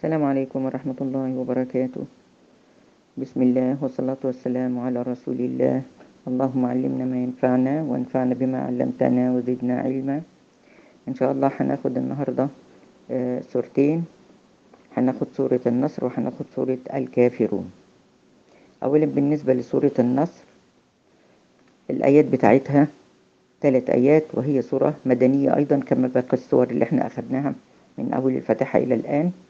السلام عليكم ورحمة الله وبركاته. بسم الله والصلاة والسلام على رسول الله. اللهم علمنا ما ينفعنا وانفعنا بما علمتنا وزدنا علما. إن شاء الله هناخد النهاردة آه، سورتين. هناخد سورة النصر وهناخد سورة الكافرون. أولا بالنسبة لسورة النصر الآيات بتاعتها ثلاث آيات وهي سورة مدنية أيضا كما باقي السور اللي إحنا أخدناها من أول الفاتحة إلى الآن.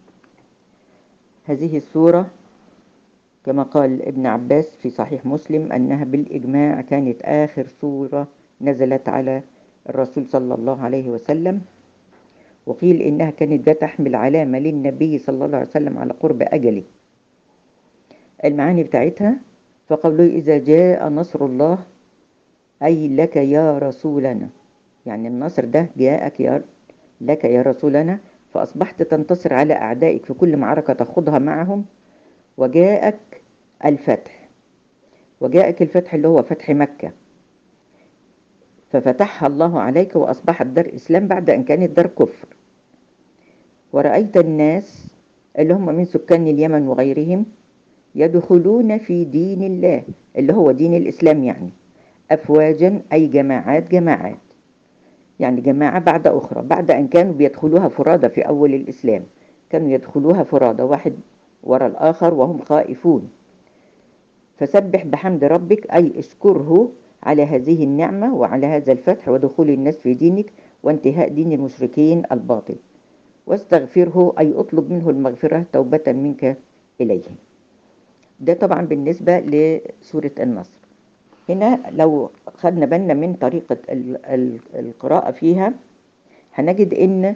هذه السورة كما قال ابن عباس في صحيح مسلم أنها بالإجماع كانت آخر سورة نزلت على الرسول صلى الله عليه وسلم وقيل إنها كانت تحمل علامة للنبي صلى الله عليه وسلم على قرب أجله. المعاني بتاعتها فقوله إذا جاء نصر الله أي لك يا رسولنا. يعني النصر ده جاءك يا لك يا رسولنا فأصبحت تنتصر على أعدائك في كل معركة تخوضها معهم. وجاءك الفتح. وجاءك الفتح اللي هو فتح مكة. ففتحها الله عليك وأصبحت دار إسلام بعد أن كانت دار كفر. ورأيت الناس اللي هم من سكان اليمن وغيرهم يدخلون في دين الله اللي هو دين الإسلام يعني. أفواجا أي جماعات جماعات. يعني جماعة بعد أخرى بعد أن كانوا بيدخلوها فرادى في أول الإسلام. كانوا يدخلوها فرادى واحد وراء الآخر وهم خائفون. فسبح بحمد ربك أي اشكره على هذه النعمة وعلى هذا الفتح ودخول الناس في دينك وانتهاء دين المشركين الباطل. واستغفره أي اطلب منه المغفرة توبة منك إليه. ده طبعا بالنسبة لسورة النصر. هنا لو خدنا بالنا من طريقة ال- ال- القراءة فيها هنجد إن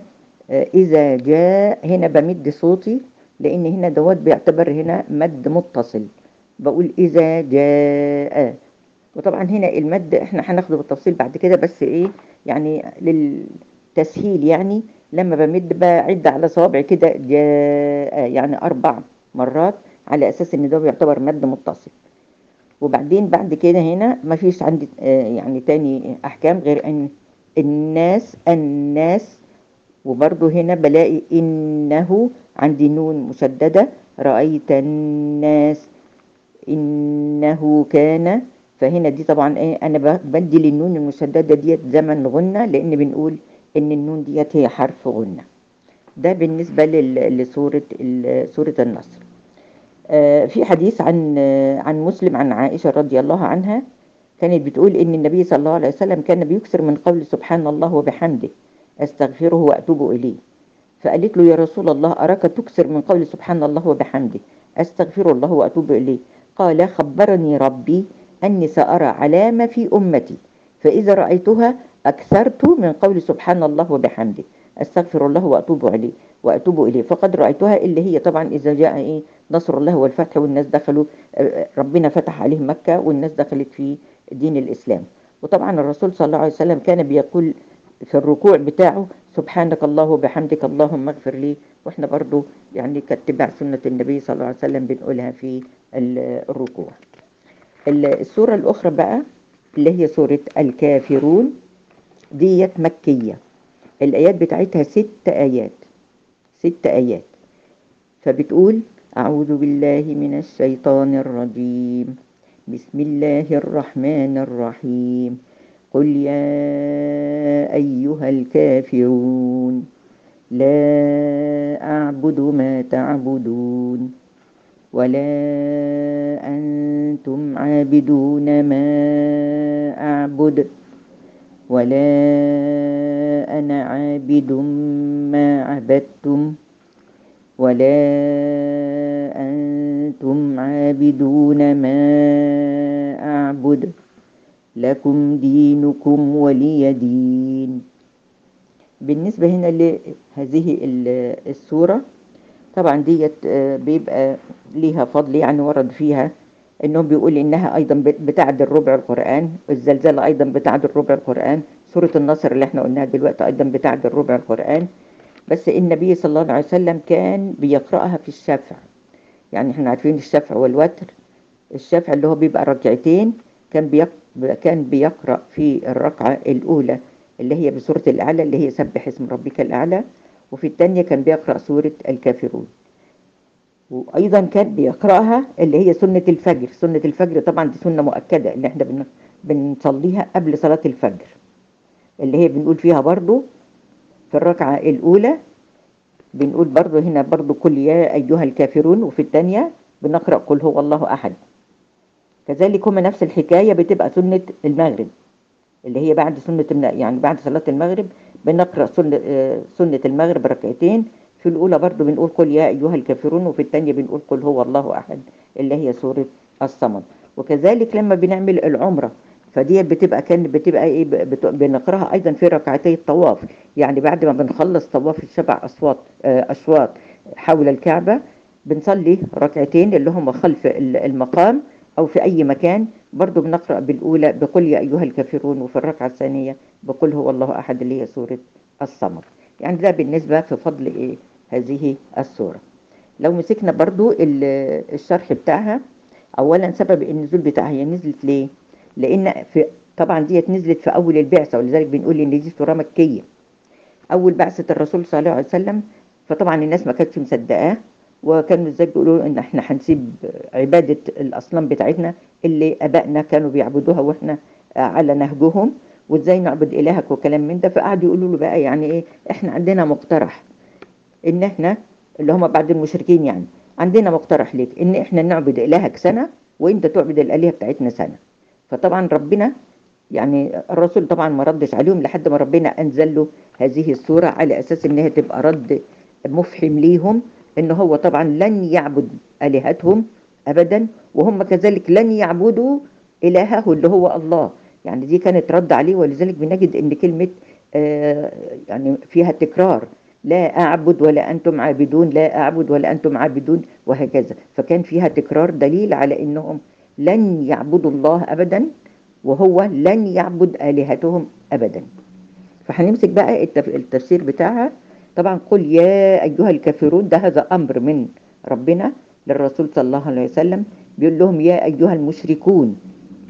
آه، إذا جاء هنا بمد صوتي لأن هنا دوت بيعتبر هنا مد متصل. بقول إذا جاء. وطبعا هنا المد إحنا هناخده بالتفصيل بعد كده بس إيه يعني للتسهيل يعني لما بمد بعد على صوابعي كده جاء يعني أربع مرات على أساس إن ده بيعتبر مد متصل. وبعدين بعد كده هنا ما فيش عندي آه، يعني تاني أحكام غير أن الناس الناس وبرضو هنا بلاقي إنه عندي نون مشددة رأيت الناس إنه كان. فهنا دي طبعا إيه أنا ب- بدي للنون المشددة ديت زمن غنة لأن بنقول إن النون ديت هي حرف غنة ده ال- سورة النصر. في حديث عن آه، عن مسلم عن عائشة رضي الله عنها كانت بتقول إن النبي صلى الله عليه وسلم كان بيكثر من قول سبحان الله وبحمده أستغفره وأتوب إليه. فقالت له يا رسول الله أراك تكثر من قول سبحان الله وبحمده أستغفر الله وأتوب إليه قال خبرني ربي أني سأرى علامة في أمتي فإذا رأيتها أكثرت من قول سبحان الله وبحمده أستغفر الله وأتوب إليه وأتوب إليه. فقد رأيتها اللي هي طبعا إذا جاء إيه نصر الله والفتح والناس دخلوا ربنا فتح عليهم مكة والناس دخلت في دين الإسلام. وطبعا الرسول صلى الله عليه وسلم كان بيقول في الركوع بتاعه سبحانك الله وبحمدك اللهم اغفر لي. وإحنا برضو يعني كاتباع سنة النبي صلى الله عليه وسلم بنقولها في ال- الركوع. ال- السورة الأخرى بقى اللي هي سورة الكافرون ديت مكية. الآيات بتاعتها ست آيات ست آيات. فبتقول أعوذ بالله من الشيطان الرجيم. بسم الله الرحمن الرحيم. قل يا أيها الكافرون لا أعبد ما تعبدون ولا أنتم عابدون ما أعبد ولا أنا عابد ما عبدتم ولا أنتم عابدون ما أعبد. لكم دينكم ولي دين. بالنسبة هنا لهذه ال- السورة طبعا ديت آه، بيبقى ليها فضل يعني ورد فيها انهم بيقول إنها أيضا بت- بتعدل ربع القرآن الزلزال أيضا بتعدل ربع القرآن سورة النصر اللي إحنا قلناها دلوقتي أيضا بتعدل ربع القرآن. بس النبي صلى الله عليه وسلم كان بيقرأها في الشفع يعني إحنا عارفين الشفع والوتر. الشفع اللي هو بيبقى ركعتين كان بيق... كان بيقرأ في الركعة الأولى اللي هي بسورة الأعلى اللي هي سبح اسم ربك الأعلى وفي الثانية كان بيقرأ سورة الكافرون. وأيضا كان بيقرأها اللي هي سنة الفجر. سنة الفجر طبعا دي سنة مؤكدة اللي إحنا بن... بنصليها قبل صلاة الفجر. اللي هي بنقول فيها برضو في الركعة الأولى بنقول برضو هنا برضو قل يا أيها الكافرون وفي الثانية بنقرأ قل هو الله أحد. كذلك هما نفس الحكاية بتبقى سنة المغرب اللي هي بعد سنة يعني بعد صلاة المغرب بنقرأ سنة, سنة المغرب ركعتين. في الأولى برضو بنقول قل يا أيها الكافرون وفي الثانية بنقول قل هو الله أحد اللي هي سورة الصمد. وكذلك لما بنعمل العمرة فدي بتبقى كان بتبقى إيه بنقرأها أيضا في ركعتي الطواف. يعني بعد ما بنخلص طواف السبع أصوات آه، اشواط حول الكعبة بنصلي ركعتين اللي هم خلف ال- المقام أو في أي مكان. برضو بنقرأ بالأولى بقل يا أيها الكافرون وفي الركعة الثانية بقل هو الله أحد اللي هي سورة الصمد. يعني ده بالنسبة في فضل إيه؟ هذه السورة. لو مسكنا برضو ال- الشرح بتاعها اولا سبب النزول بتاعها هي نزلت ليه؟ لأن في طبعا ديت نزلت في أول البعثة ولذلك بنقول إن دي سورة مكية. أول بعثة الرسول صلى الله عليه وسلم فطبعا الناس ما كانتش مصدقاه وكانوا إزاي بيقولوا إن إحنا هنسيب عبادة الأصنام بتاعتنا اللي آبائنا كانوا بيعبدوها وإحنا على نهجهم وإزاي نعبد إلهك وكلام من ده. فقعدوا يقولوا له بقى يعني إيه إحنا عندنا مقترح إن إحنا اللي هم بعد المشركين يعني عندنا مقترح ليك إن إحنا نعبد إلهك سنة وإنت تعبد الآلهة بتاعتنا سنة. فطبعا ربنا يعني الرسول طبعا ما ردش عليهم لحد ما ربنا أنزل له هذه السورة على أساس انها تبقى رد مفحم ليهم إن هو طبعا لن يعبد آلهتهم ابدا وهم كذلك لن يعبدوا إلهه اللي هو الله. يعني دي كانت رد عليه ولذلك بنجد إن كلمة آه يعني فيها تكرار. لا أعبد ولا أنتم عابدون لا أعبد ولا أنتم عابدون وهكذا. فكان فيها تكرار دليل على أنهم لن يعبدوا الله أبدا. وهو لن يعبد آلهتهم أبدا. فهنمسك بقى التف- التفسير بتاعها. طبعا قل يا أيها الكافرون ده هذا أمر من ربنا للرسول صلى الله عليه وسلم. بيقول لهم يا أيها المشركون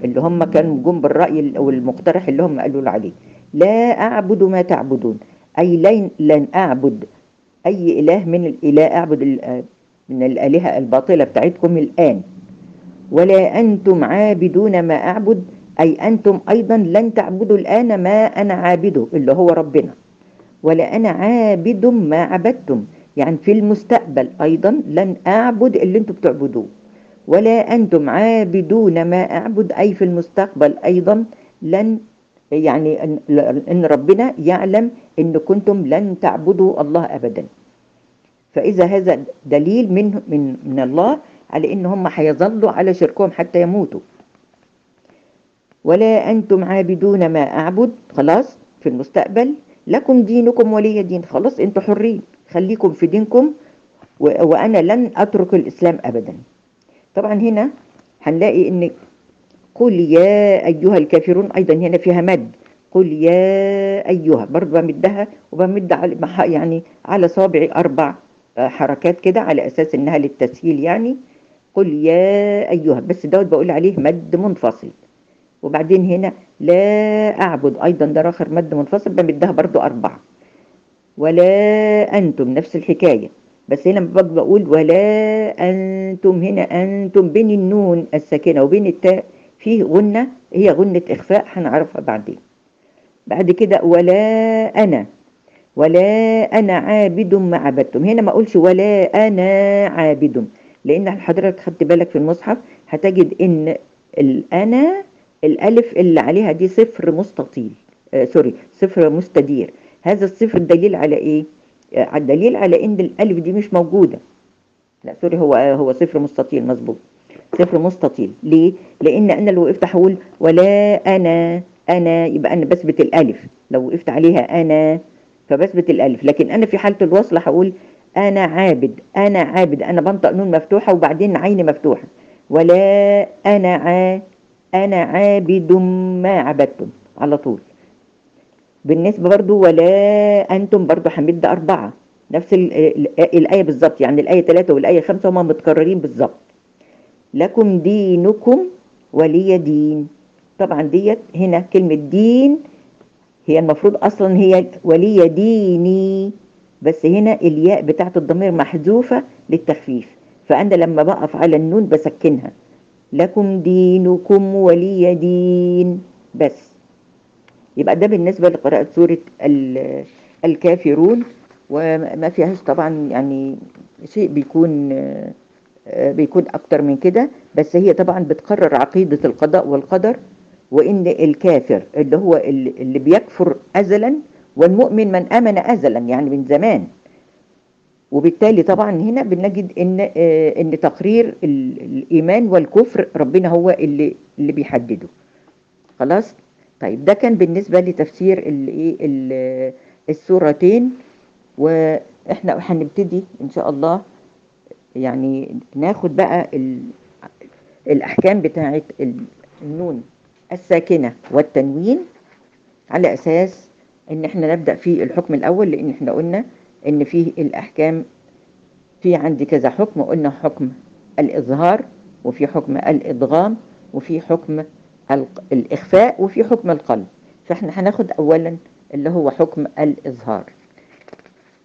اللي هم كانوا جم بالرأي أو المقترح اللي هم قالوا له عليه. لا أعبد ما تعبدون. أي لن, لن أعبد أي إله من الإله أعبد ال- من الآلهة الباطلة بتاعتكم الآن. ولا أنتم عابدون ما أعبد. أي أنتم أيضا لن تعبدوا الآن ما أنا عابده اللي هو ربنا. ولا أنا عابد ما عبدتم. يعني في المستقبل أيضا لن أعبد اللي أنتم بتعبدوه. ولا أنتم عابدون ما أعبد أي في المستقبل أيضا لن يعني أن ربنا يعلم إن كنتم لن تعبدوا الله أبدا. فإذا هذا دليل من من من الله على إن هم هيظلوا على شركهم حتى يموتوا. ولا أنتم عابدون ما أعبد. خلاص في المستقبل لكم دينكم ولي دين. خلاص أنتوا حرين. خليكم في دينكم وأنا لن أترك الإسلام أبدا. طبعا هنا هنلاقي إن قل يا أيها الكافرون أيضا هنا فيها مد. قل يا أيها برضه بمدها وبمد على يعني على صابعي أربع آه، حركات كده على أساس إنها للتسهيل يعني. قل يا أيها بس دوت بقول عليه مد منفصل. وبعدين هنا لا أعبد. أيضا ده آخر مد منفصل بمدها برضو أربعة. ولا أنتم نفس الحكاية. بس هنا بقول ولا أنتم. هنا أنتم بين النون الساكنة وبين التاء. فيه غنة هي غنة إخفاء هنعرفها بعدين. بعد كده ولا أنا. ولا أنا عابد ما عبدتم. هنا ما أقولش ولا أنا عابد. لأن حضرتك خدت بالك في المصحف هتجد إن الأنا الألف اللي عليها دي صفر مستطيل آه sorry صفر مستدير. هذا الصفر دليل على إيه؟ آه دليل على إن الألف دي مش موجودة. لا sorry هو آه هو صفر مستطيل مظبوط. صفر مستطيل. ليه؟ لأن أنا لو وقفت هقول ولا أنا أنا يبقى أنا بثبت الألف. لو وقفت عليها أنا فبثبت الألف. لكن أنا في حالة الوصل هقول أنا عابد أنا عابد. أنا بنطق نون مفتوحة وبعدين عيني مفتوحة. ولا أنا ع أنا عابد ما عبدتم على طول. بالنسبة برضو ولا أنتم برضو حمد أربعة. نفس ال- ال- الآية بالظبط يعني الآية ثلاثة والآية خمسة هما متكررين بالظبط. لكم دينكم ولي دين. طبعا ديت هنا كلمة دين هي المفروض أصلا هي ولي ديني بس هنا الياء بتاعت الضمير محذوفة للتخفيف. فأنا لما بقف على النون بسكنها. لكم دينكم ولي دين. بس. يبقى ده بالنسبة لقراءة سورة ال- الكافرون. وما فيهاش طبعا يعني شيء بيكون بيكون أكتر من كده. بس هي طبعا بتقرر عقيدة القضاء والقدر. وإن الكافر اللي هو اللي بيكفر أزلا. والمؤمن من آمن أزلا. يعني من زمان. وبالتالي طبعا هنا بنجد إن آه، إن تقرير ال- الإيمان والكفر ربنا هو اللي اللي بيحدده. خلاص؟ طيب ده كان بالنسبة لتفسير الايه ال- السورتين وإحنا هنبتدي إن شاء الله. يعني ناخد بقى ال- الأحكام بتاعه ال- النون الساكنة والتنوين على أساس إن إحنا نبدأ في الحكم الأول لأن إحنا قلنا إن فيه الأحكام في عندي كذا حكم قلنا حكم الإظهار وفي حكم الإدغام وفي حكم الإخفاء وفي حكم القلب. فإحنا هناخد اولا اللي هو حكم الإظهار.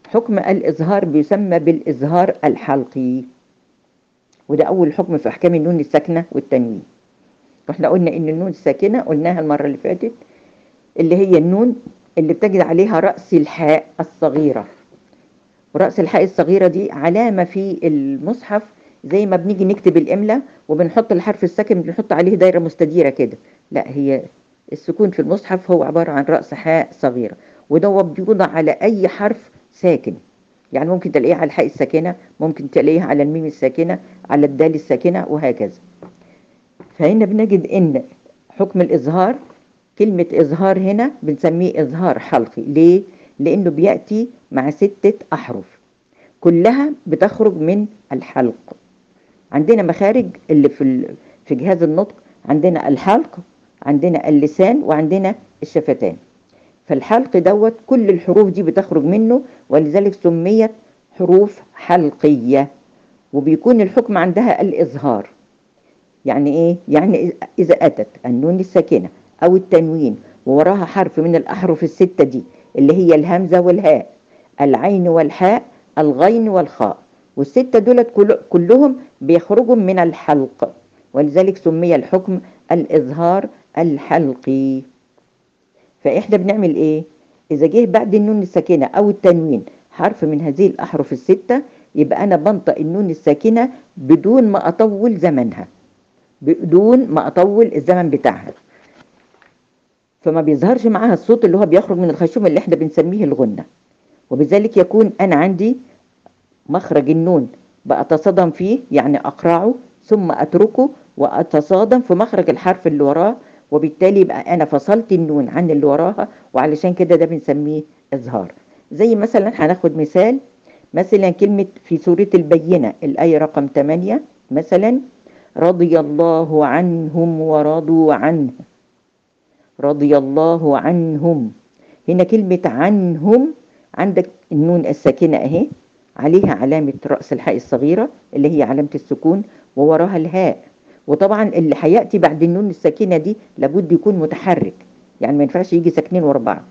حكم الإظهار بيسمى بالإظهار الحلقي. وده أول حكم في أحكام النون الساكنة والتنوين. وإحنا قلنا إن النون الساكنة قلناها المرة اللي فاتت اللي هي النون اللي بتجد عليها رأس الحاء الصغيرة. ورأس الحاء الصغيرة دي علامة في المصحف زي ما بنيجي نكتب الإملة وبنحط الحرف الساكن بنحط عليه دايرة مستديرة كده. لا هي السكون في المصحف هو عبارة عن رأس حاء صغيرة وده بيوضع على أي حرف ساكن. يعني ممكن تلاقيه على الحاء الساكنة ممكن تلاقيه على الميم الساكنة على الدال الساكنة وهكذا. فهنا بنجد إن حكم الإظهار كلمة إظهار هنا بنسميه إظهار حلقي. ليه؟ لأنه بيأتي مع ستة أحرف. كلها بتخرج من الحلق. عندنا مخارج اللي في في جهاز النطق عندنا الحلق عندنا اللسان وعندنا الشفتان. فالحلق دوت كل الحروف دي بتخرج منه ولذلك سميت حروف حلقية. وبيكون الحكم عندها الإظهار. يعني إيه؟ يعني إذا أتت النون الساكنة أو التنوين ووراها حرف من الأحرف الستة دي اللي هي الهمزة والهاء. العين والحاء الغين والخاء. والستة دولت كل كلهم بيخرجوا من الحلق. ولذلك سمي الحكم الإظهار الحلقي. فإحنا بنعمل إيه؟ إذا جه بعد النون الساكنة أو التنوين حرف من هذه الأحرف الستة يبقى أنا بنطق النون الساكنة بدون ما أطول زمنها. بدون ما أطول الزمن بتاعها. فما بيظهرش معاها الصوت اللي هو بيخرج من الخيشوم اللي إحنا بنسميه الغنة. وبذلك يكون أنا عندي مخرج النون بأتصادم فيه يعني أقرعه ثم أتركه وأتصادم في مخرج الحرف اللي وراه وبالتالي يبقى أنا فصلت النون عن اللي وراها وعلشان كده ده بنسميه إظهار. زي مثلا هناخد مثال مثلا كلمة في سورة البينة الآية رقم 8 مثلا رضي الله عنهم ورضوا عنه. رضي الله عنهم. هنا كلمة عنهم عندك النون الساكنة أهي عليها علامة رأس الحاء الصغيرة اللي هي علامة السكون ووراها الهاء. وطبعا اللي هيأتي بعد النون الساكنة دي لابد يكون متحرك يعني ما ينفعش يجي ساكنين ورا بعض.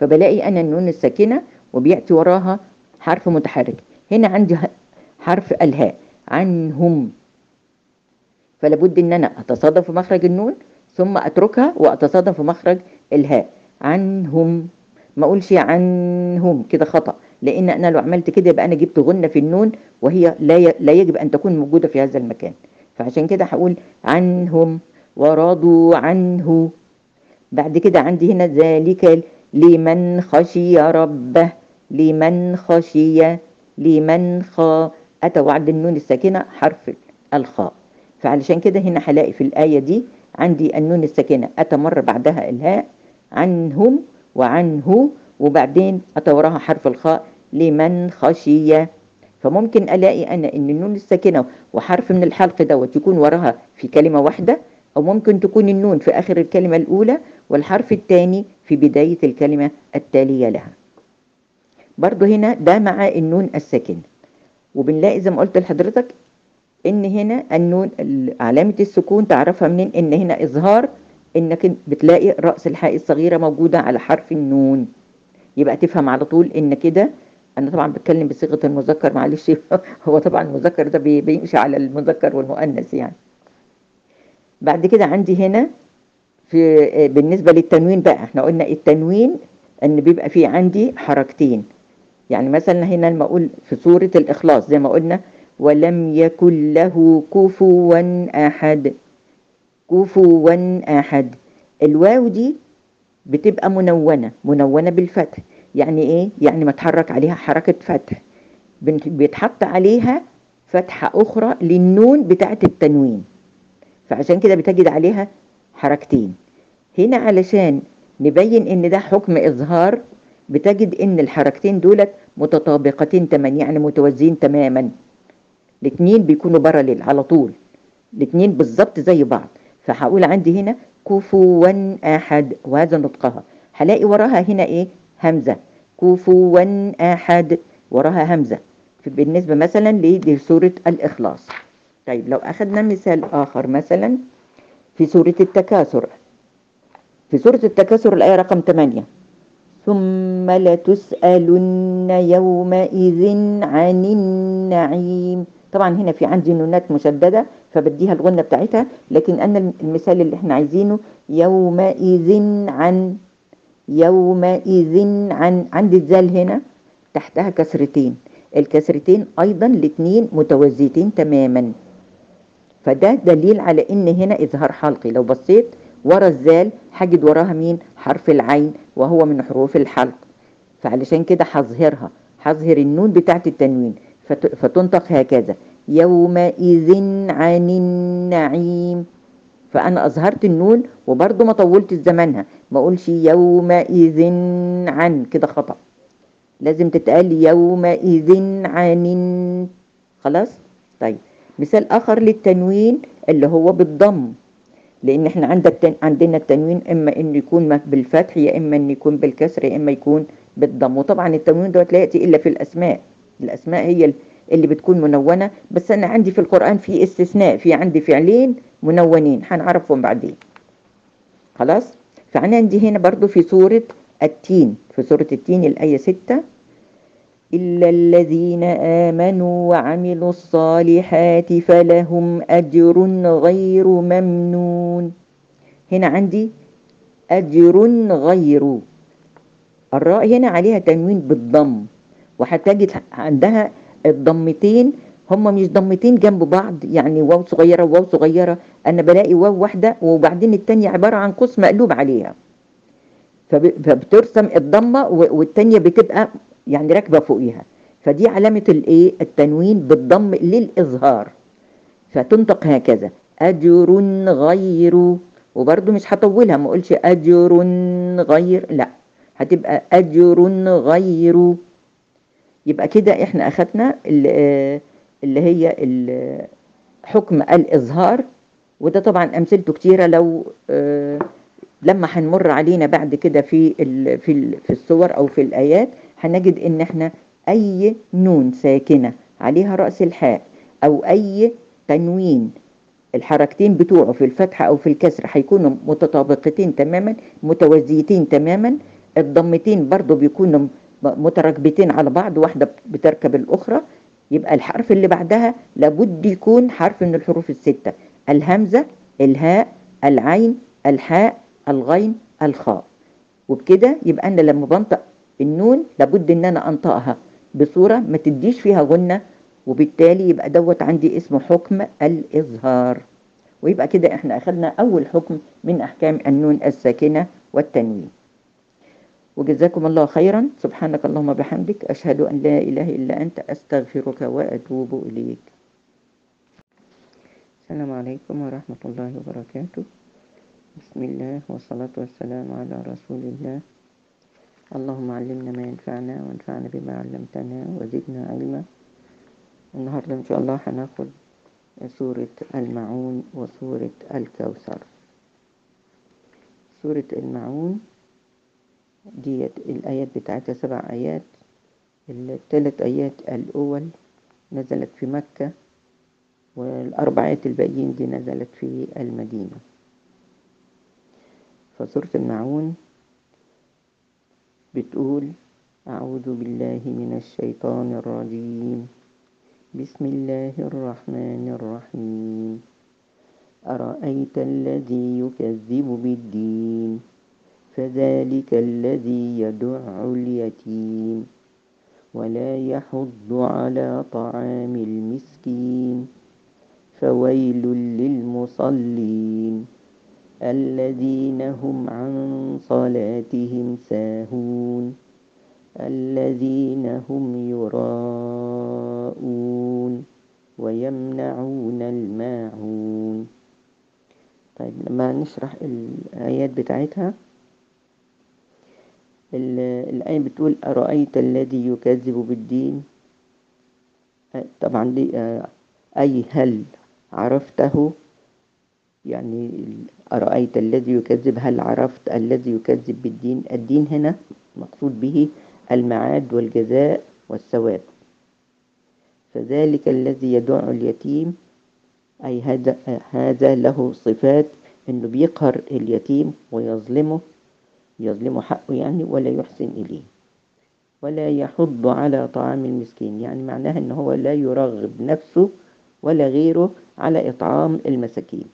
فبلاقي أنا النون الساكنة وبيأتي وراها حرف متحرك. هنا عندي حرف الهاء عنهم. فلا بد إن أنا اتصادم في مخرج النون ثم أتركها واتصادم في مخرج الهاء. عنهم. ما أقولش عنهم كده خطأ. لأن أنا لو عملت كده يبقى أنا جبت غنة في النون وهي لا لا يجب أن تكون موجودة في هذا المكان. فعشان كده هقول عنهم ورضوا عنه. بعد كده عندي هنا ذلك لمن خشي ربه. لمن خشي لمن خا. أتى وعد النون الساكنة؟ حرف الخاء. فعلشان كده هنا هلاقي في الآية دي عندي النون الساكنة. أتى مرة بعدها الهاء. عنهم وعنه وبعدين أتى وراها حرف الخاء لمن خشي. فممكن ألاقي أنا إن النون الساكنة وحرف من الحلق دوت يكون وراها في كلمة واحدة أو ممكن تكون النون في آخر الكلمة الأولى والحرف الثاني في بداية الكلمة التالية لها. برضو هنا ده مع النون الساكنة وبنلاقي زي ما قلت لحضرتك إن هنا النون علامة السكون تعرفها منين؟ إن هنا إظهار إنك بتلاقي رأس الحاء الصغيرة موجودة على حرف النون. يبقى تفهم على طول إن كده أنا طبعا بتكلم بصيغة المذكر معلش. هو طبعا المذكر ده بيمشي على المذكر والمؤنث يعني. بعد كده عندي هنا في بالنسبة للتنوين بقى إحنا قلنا التنوين إن بيبقى فيه عندي حركتين. يعني مثلا هنا لما أقول في سورة الإخلاص زي ما قلنا ولم يكن له كفوا أحد. كفوا أحد. الواو دي بتبقى منونة منونة بالفتح. يعني إيه؟ يعني متحرك عليها حركة فتح. بيتحط عليها فتحة أخرى للنون بتاعة التنوين. فعشان كده بتجد عليها حركتين. هنا علشان نبين إن ده حكم إظهار بتجد إن الحركتين دولت متطابقتين تماما يعني متوازيين تماما. الاثنين بيكونوا باراليل على طول. الاثنين بالظبط زي بعض. فهقول عندي هنا كفوا أحد وهذا نطقها. هلاقي وراها هنا إيه؟ همزة. كفوا أحد وراها همزة. بالنسبة مثلا لسورة الإخلاص. طيب لو أخذنا مثال آخر مثلا في سورة التكاثر. في سورة التكاثر الآية رقم 8 ثم لتسألن يومئذ عن النعيم. طبعا هنا في عندي نونات مشددة فبديها الغنة بتاعتها لكن أنا المثال اللي إحنا عايزينه يومئذ عن يومئذ عن عندي الزال هنا تحتها كسرتين. الكسرتين أيضا الاثنين متوازيتين تماما. فده دليل على إن هنا إظهار حلقي. لو بصيت ورا الزال هجد وراها مين؟ حرف العين وهو من حروف الحلق. فعلشان كده هظهرها هظهر النون بتاعت التنوين. فتنطق هكذا. يومئذ عن النعيم. فأنا أظهرت النون وبرضه ما طولت زمانها. ما أقولش يومئذ عن. كده خطأ. لازم تتقال يومئذ عن. خلاص؟ طيب. مثال آخر للتنوين اللي هو بالضم. لأن إحنا عندك عندنا التنوين إما إنه يكون بالفتح يا إما إنه يكون بالكسر يا إما يكون بالضم. وطبعا التنوين دوت لا يأتي إلا في الأسماء. الأسماء هي اللي بتكون منونة. بس أنا عندي في القرآن في استثناء في عندي فعلين منونين هنعرفهم بعدين. خلاص؟ فأنا عندي هنا برضو في سورة التين في سورة التين الآية 6 إلا الذين آمنوا وعملوا الصالحات فلهم أجر غير ممنون. هنا عندي أجر غير. الراء هنا عليها تنوين بالضم. وهتجد عندها الضمتين هما مش ضمتين جنب بعض يعني واو صغيرة وواو صغيرة أنا بلاقي واو واحدة وبعدين التانية عبارة عن قوس مقلوب عليها. فبترسم الضمة والتانية بتبقى يعني راكبة فوقيها. فدي علامة الإيه؟ التنوين بالضم للإظهار. فتنطق هكذا. أجر غير. وبرده مش هطولها ما أقولش أجر غير لا. هتبقى أجر غير. يبقى كده إحنا أخدنا اللي, اللي هي حكم الإظهار وده طبعا أمثلته كتيرة لو لما هنمر علينا بعد كده في في في الصور أو في الآيات هنجد إن إحنا أي نون ساكنة عليها رأس الحاء أو أي تنوين الحركتين بتوعه في الفتحة أو في الكسر هيكونوا متطابقتين تماما متوازيتين تماما الضمتين برضو بيكونوا متركبتين على بعض واحدة بتركب الأخرى يبقى الحرف اللي بعدها لابد يكون حرف من الحروف الستة. الهمزة الهاء العين الحاء الغين الخاء. وبكده يبقى أنا لما بنطق النون لابد إن أنا أنطقها بصورة ما تديش فيها غنة وبالتالي يبقى دوت عندي اسمه حكم الإظهار. ويبقى كده إحنا أخذنا أول حكم من أحكام النون الساكنة والتنوين. وجزاكم الله خيرا. سبحانك اللهم بحمدك. أشهد أن لا إله إلا أنت. أستغفرك وأتوب إليك. السلام عليكم ورحمة الله وبركاته. بسم الله والصلاة والسلام على رسول الله. اللهم علمنا ما ينفعنا وانفعنا بما علمتنا وزدنا علما. النهاردة إن شاء الله هناخد سورة المعون وسورة الكوثر. سورة المعون ديت الآيات بتاعتها سبع آيات. الثلاث آيات الأول نزلت في مكة والأربع آيات الباقيين دي نزلت في المدينة. فسورة المعون بتقول أعوذ بالله من الشيطان الرجيم. بسم الله الرحمن الرحيم. أرأيت الذي يكذب بالدين؟ فذلك الذي يدع اليتيم ولا يحض على طعام المسكين فويل للمصلين الذين هم عن صلاتهم ساهون الذين هم يراءون ويمنعون الماعون. طيب لما نشرح الآيات بتاعتها الآية بتقول أرأيت الذي يكذب بالدين؟ طبعا دي أي هل عرفته؟ يعني أرأيت الذي يكذب؟ هل عرفت الذي يكذب بالدين؟ الدين هنا مقصود به المعاد والجزاء والثواب. فذلك الذي يدع اليتيم أي هذا, هذا له صفات أنه بيقهر اليتيم ويظلمه يظلم حقه يعني ولا يحسن إليه. ولا يحض على طعام المسكين. يعني معناها أنه هو لا يرغب نفسه ولا غيره على إطعام المساكين.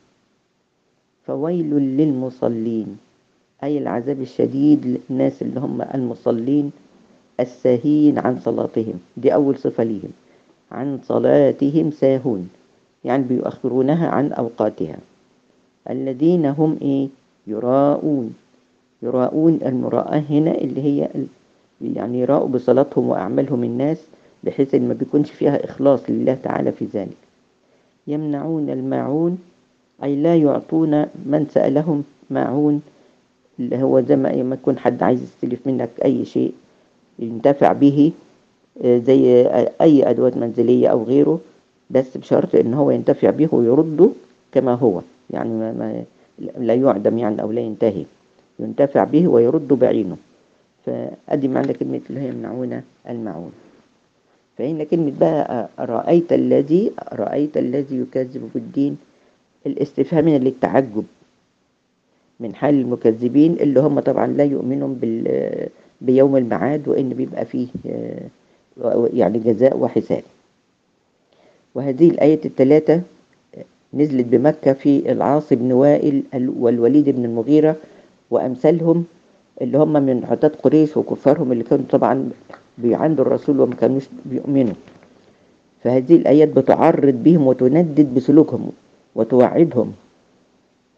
فويل للمصلين. أي العذاب الشديد للناس اللي هم المصلين الساهين عن صلاتهم. دي أول صفة ليهم. عن صلاتهم ساهون. يعني بيؤخرونها عن أوقاتها. الذين هم إيه؟ يراءون. يراءون المراءة هنا اللي هي يعني يراءوا بصلاتهم وأعمالهم الناس بحيث إن ما بيكونش فيها إخلاص لله تعالى في ذلك. يمنعون الماعون أي لا يعطون من سألهم معون اللي هو زي ما يكون حد عايز يستلف منك أي شيء ينتفع به زي أي أدوات منزلية أو غيره بس بشرط إن هو ينتفع به ويرده كما هو. يعني ما ما لا يعدم يعني أو لا ينتهي. ينتفع به ويرد بعينه. فأدي معنى كلمة اللي هي يمنعون المعون. فإن كلمة بقى رأيت الذي رأيت الذي يكذب بالدين الاستفهام للتعجب من حال المكذبين اللي هم طبعا لا يؤمنون بال بيوم المعاد وإن بيبقى فيه يعني جزاء وحساب. وهذه الآية الثلاثة نزلت بمكة في العاص بن وائل والوليد بن المغيرة وأمثالهم اللي هم من عتاد قريش وكفارهم اللي كانوا طبعا بيعاندوا الرسول وما كانوش بيؤمنوا. فهذه الآيات بتعرض بهم وتندد بسلوكهم وتوعدهم.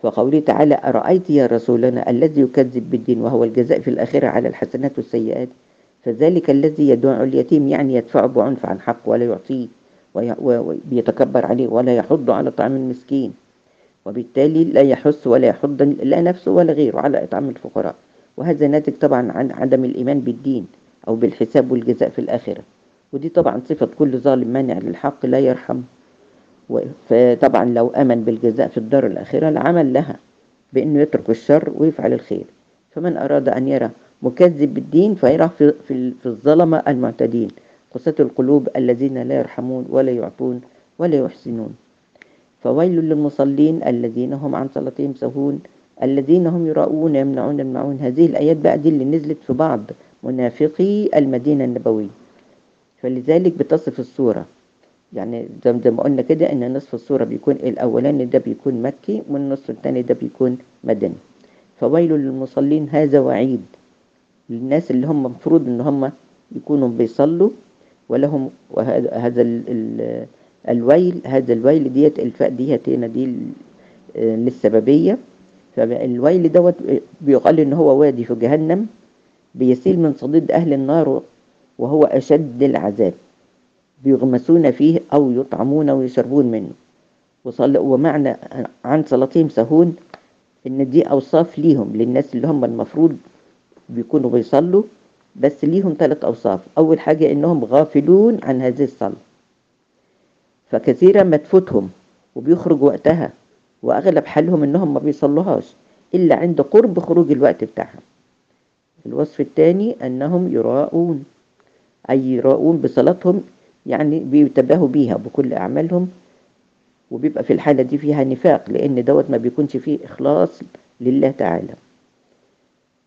فقوله تعالى أرأيت يا رسولنا الذي يكذب بالدين وهو الجزاء في الآخرة على الحسنات والسيئات؟ فذلك الذي يدعو اليتيم يعني يدفعه بعنف عن حق ولا يعطيه وبيتكبر عليه ولا يحض على طعام المسكين. وبالتالي لا يحث ولا يحض لا نفسه ولا غيره على إطعام الفقراء. وهذا ناتج طبعا عن عدم الإيمان بالدين أو بالحساب والجزاء في الآخرة. ودي طبعا صفة كل ظالم مانع للحق لا يرحم. فطبعا لو أمن بالجزاء في الدار الآخرة لعمل لها بأنه يترك الشر ويفعل الخير. فمن أراد أن يرى مكذب بالدين فيرى في, في, في الظلمة المعتدين قساة القلوب الذين لا يرحمون ولا يعطون ولا يحسنون. فويل للمصلين الذين هم عن صلاتهم سهون الذين هم يراؤون يمنعون المعون هذه الآيات بقى دي اللي نزلت في بعض منافقي المدينة النبوية. فلذلك بتصف السورة يعني زي ما قلنا كده إن نصف السورة بيكون الأولاني ده بيكون مكي والنصف الثاني ده بيكون مدني. فويل للمصلين هذا وعيد. للناس اللي هم مفروض إن هم يكونوا بيصلوا ولهم هذا الويل هذا الويل ديت الفاء ديت هنا دي للسببية. فالويل دوت بيقال إن هو وادي في جهنم بيسيل من صديد أهل النار وهو أشد العذاب. بيغمسون فيه أو يطعمون ويشربون منه. ومعنى عن صلاتهم سهون إن دي أوصاف ليهم للناس اللي هم المفروض بيكونوا بيصلوا بس ليهم ثلاث أوصاف. أول حاجة إنهم غافلون عن هذه الصلاة. فكثيرا ما تفوتهم وبيخرج وقتها وأغلب حالهم إنهم ما بيصلوهاش إلا عند قرب خروج الوقت بتاعها الوصف الثاني أنهم يراءون أي يراءون بصلاتهم يعني بيتباهوا بيها بكل أعمالهم وبيبقى في الحالة دي فيها نفاق لأن دوت ما بيكونش فيه إخلاص لله تعالى.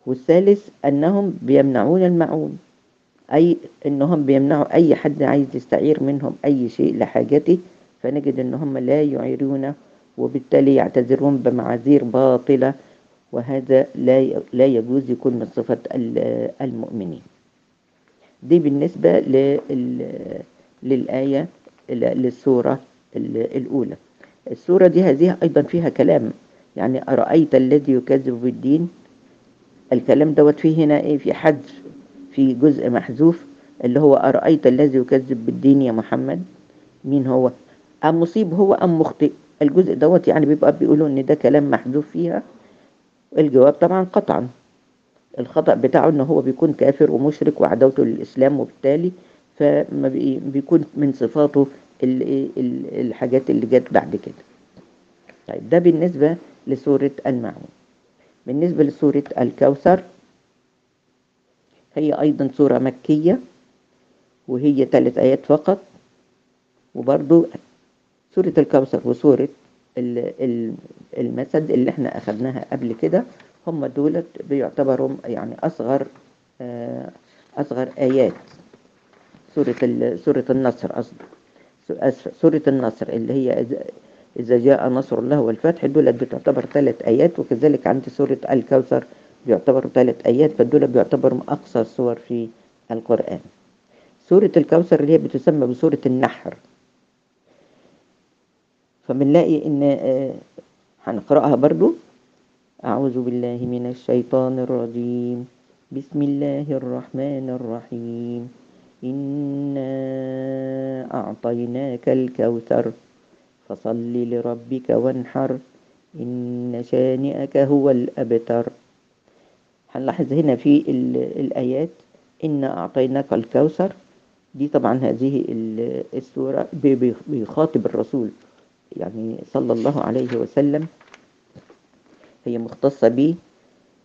والثالث أنهم بيمنعون المعون. أي أنهم بيمنعوا أي حد عايز يستعير منهم أي شيء لحاجته فنجد أنهم لا يعيرون وبالتالي يعتذرون بمعاذير باطلة وهذا لا لا يجوز يكون من صفة المؤمنين. دي بالنسبة للآية للسورة الأولى. السورة دي هذه أيضا فيها كلام. يعني أرأيت الذي يكذب بالدين؟ الكلام دوت فيه هنا إيه؟ في حذف. في جزء محذوف اللي هو أرأيت الذي يكذب بالدين يا محمد؟ مين هو؟ أم مصيب هو أم مخطئ؟ الجزء دوت يعني بيبقى بيقولوا إن ده كلام محذوف فيها. الجواب طبعا قطعا. الخطأ بتاعه إن هو بيكون كافر ومشرك وعداوته للإسلام وبالتالي فما بيكون من صفاته الحاجات اللي جت بعد كده. طيب ده بالنسبة لسورة المعون بالنسبة لسورة الكوثر هي أيضا سورة مكية وهي ثلاث آيات فقط وبرضو سورة الكوثر وسورة المسد اللي إحنا أخذناها قبل كده هم دولت بيعتبروا يعني أصغر أصغر آيات. سورة سورة النصر أصلا سورة النصر اللي هي إذا جاء نصر الله والفتح دولت بتعتبر ثلاث آيات وكذلك عند سورة الكوثر بيعتبروا ثلاث آيات فدول بيعتبروا أقصر سور في القرآن. سورة الكوثر اللي هي بتسمى بسورة النحر. فبنلاقي إن هنقرأها برضو. أعوذ بالله من الشيطان الرجيم. بسم الله الرحمن الرحيم. إنا أعطيناك الكوثر. فصل لربك وانحر. إن شانئك هو الأبتر. هنلاحظ هنا في الآيات. إنا أعطيناك الكوثر. دي طبعا هذه السورة بيخاطب الرسول. يعني صلى الله عليه وسلم هي مختصة به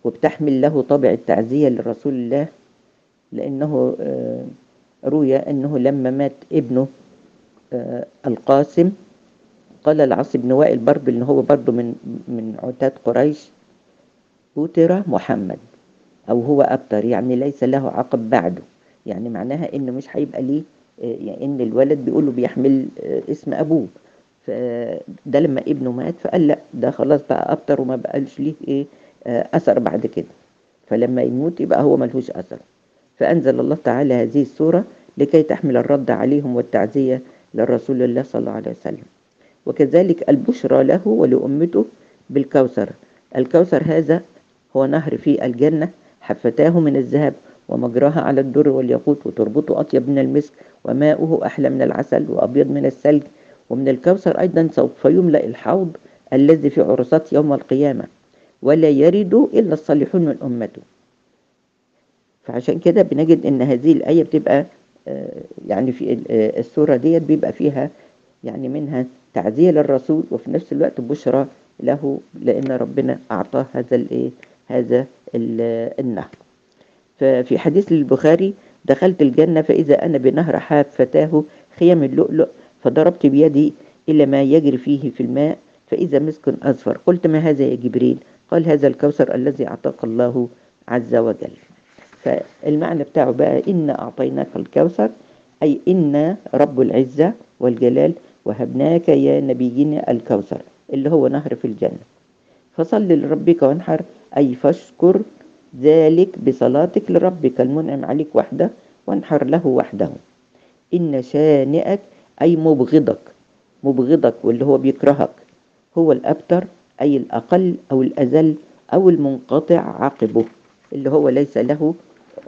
وبتحمل له طابع التعزية لرسول الله لأنه روي أنه لما مات ابنه القاسم قال العاص بن وائل برضه إن هو برضه من من عتاد قريش أوتر محمد. أو هو أبتر يعني ليس له عقب بعده. يعني معناها إنه مش هيبقى ليه يعني إن الولد بيقوله بيحمل اسم أبوه. فده لما ابنه مات فقال لأ ده خلاص بقى أبتر وما بقالش ليه إيه أثر بعد كده. فلما يموت يبقى هو ملهوش أثر. فأنزل الله تعالى هذه السورة لكي تحمل الرد عليهم والتعزية للرسول الله صلى الله عليه وسلم. وكذلك البشرى له ولأمته بالكوثر. الكوثر هذا هو نهر في الجنة. حفتاه من الذهب ومجراها على الدر والياقوت وتربطه أطيب من المسك وماؤه أحلى من العسل وأبيض من الثلج ومن الكوثر أيضا سوف يملأ الحوض الذي في عرصات يوم القيامة ولا يرد إلا الصالحون من أمته فعشان كده بنجد إن هذه الآية بتبقى يعني في السورة ديت بيبقى فيها يعني منها تعزية للرسول وفي نفس الوقت بشرى له لأن ربنا أعطاه هذا الإيه هذا النهر. ففي حديث للبخاري دخلت الجنة فإذا أنا بنهر حافتاه خيم اللؤلؤ فضربت بيدي إلى ما يجري فيه في الماء فإذا مسك أصفر. قلت ما هذا يا جبريل؟ قال هذا الكوثر الذي أعطاك الله عز وجل. فالمعنى بتاعه بقى إن أعطيناك الكوثر أي إن رب العزة والجلال وهبناك يا نبينا الكوثر اللي هو نهر في الجنة. فصل لربك وانحر. أي فاشكر ذلك بصلاتك لربك. المنعم عليك وحده وانحر له وحده. إن شانئك أي مبغضك. مبغضك واللي هو بيكرهك. هو الأبتر أي الأقل أو الأزل أو المنقطع عقبه اللي هو ليس له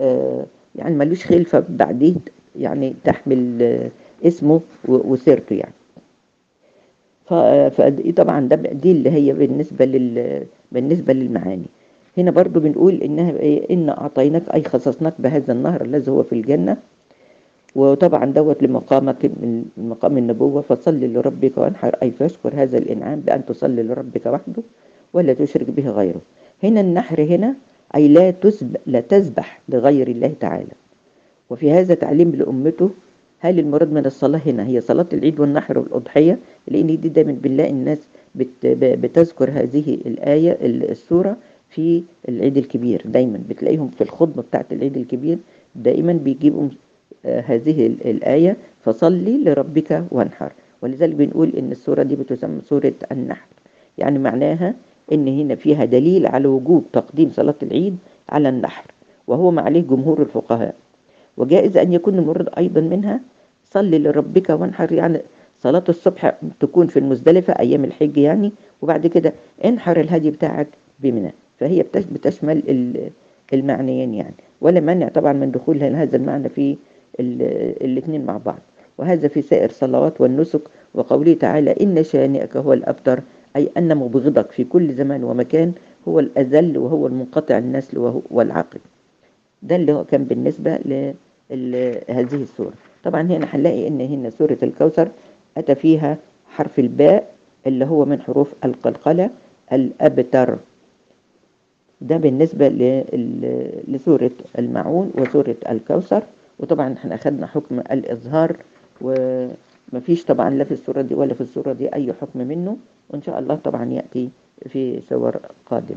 آه يعني ملوش خلفة بعديه يعني تحمل آه اسمه وسيرته يعني. فدي طبعا ده دي اللي هي بالنسبة لل بالنسبة للمعاني. هنا برضو بنقول إنها إيه إن أعطيناك أي خصصناك بهذا النهر الذي هو في الجنة وطبعا دوت لمقامك من مقام النبوة. فصل لربك وانحر أي فاشكر هذا الإنعام بأن تصلي لربك وحده ولا تشرك به غيره. هنا النحر هنا أي لا تسبح, لا تسبح لغير الله تعالى. وفي هذا تعليم لأمته هل المراد من الصلاة هنا هي صلاة العيد والنحر والأضحية؟ لأن دي دايما بنلاقي الناس بت بتذكر هذه الآية السورة في العيد الكبير. دايما بتلاقيهم في الخطبة بتاعت العيد الكبير دائما بيجيبوا هذه الآية فصلي لربك وانحر. ولذلك بنقول إن السورة دي بتسمى سورة النحر. يعني معناها إن هنا فيها دليل على وجوب تقديم صلاة العيد على النحر وهو ما عليه جمهور الفقهاء. وجائز أن يكون المراد أيضا منها. صلي لربك وانحر يعني صلاة الصبح تكون في المزدلفة أيام الحج يعني. وبعد كده انحر الهدي بتاعك بمنى. فهي بتشمل المعنيين يعني. ولا مانع طبعا من دخول هذا المعنى في الاثنين مع بعض. وهذا في سائر الصلوات والنسك. وقوله تعالى إن شانئك هو الأبتر أي أن مبغضك في كل زمان ومكان هو الأذل وهو المنقطع النسل والعقل ده اللي هو كان بالنسبة لهذه السورة طبعا هنا هنلاقي إن هنا سورة الكوثر أتى فيها حرف الباء اللي هو من حروف القلقلة الأبتر. ده بالنسبة لسورة المعون وسورة الكوثر. وطبعا إحنا أخذنا حكم الإظهار ومفيش طبعا لا في السورة دي ولا في السورة دي أي حكم منه. وإن شاء الله طبعا يأتي في سور قادم.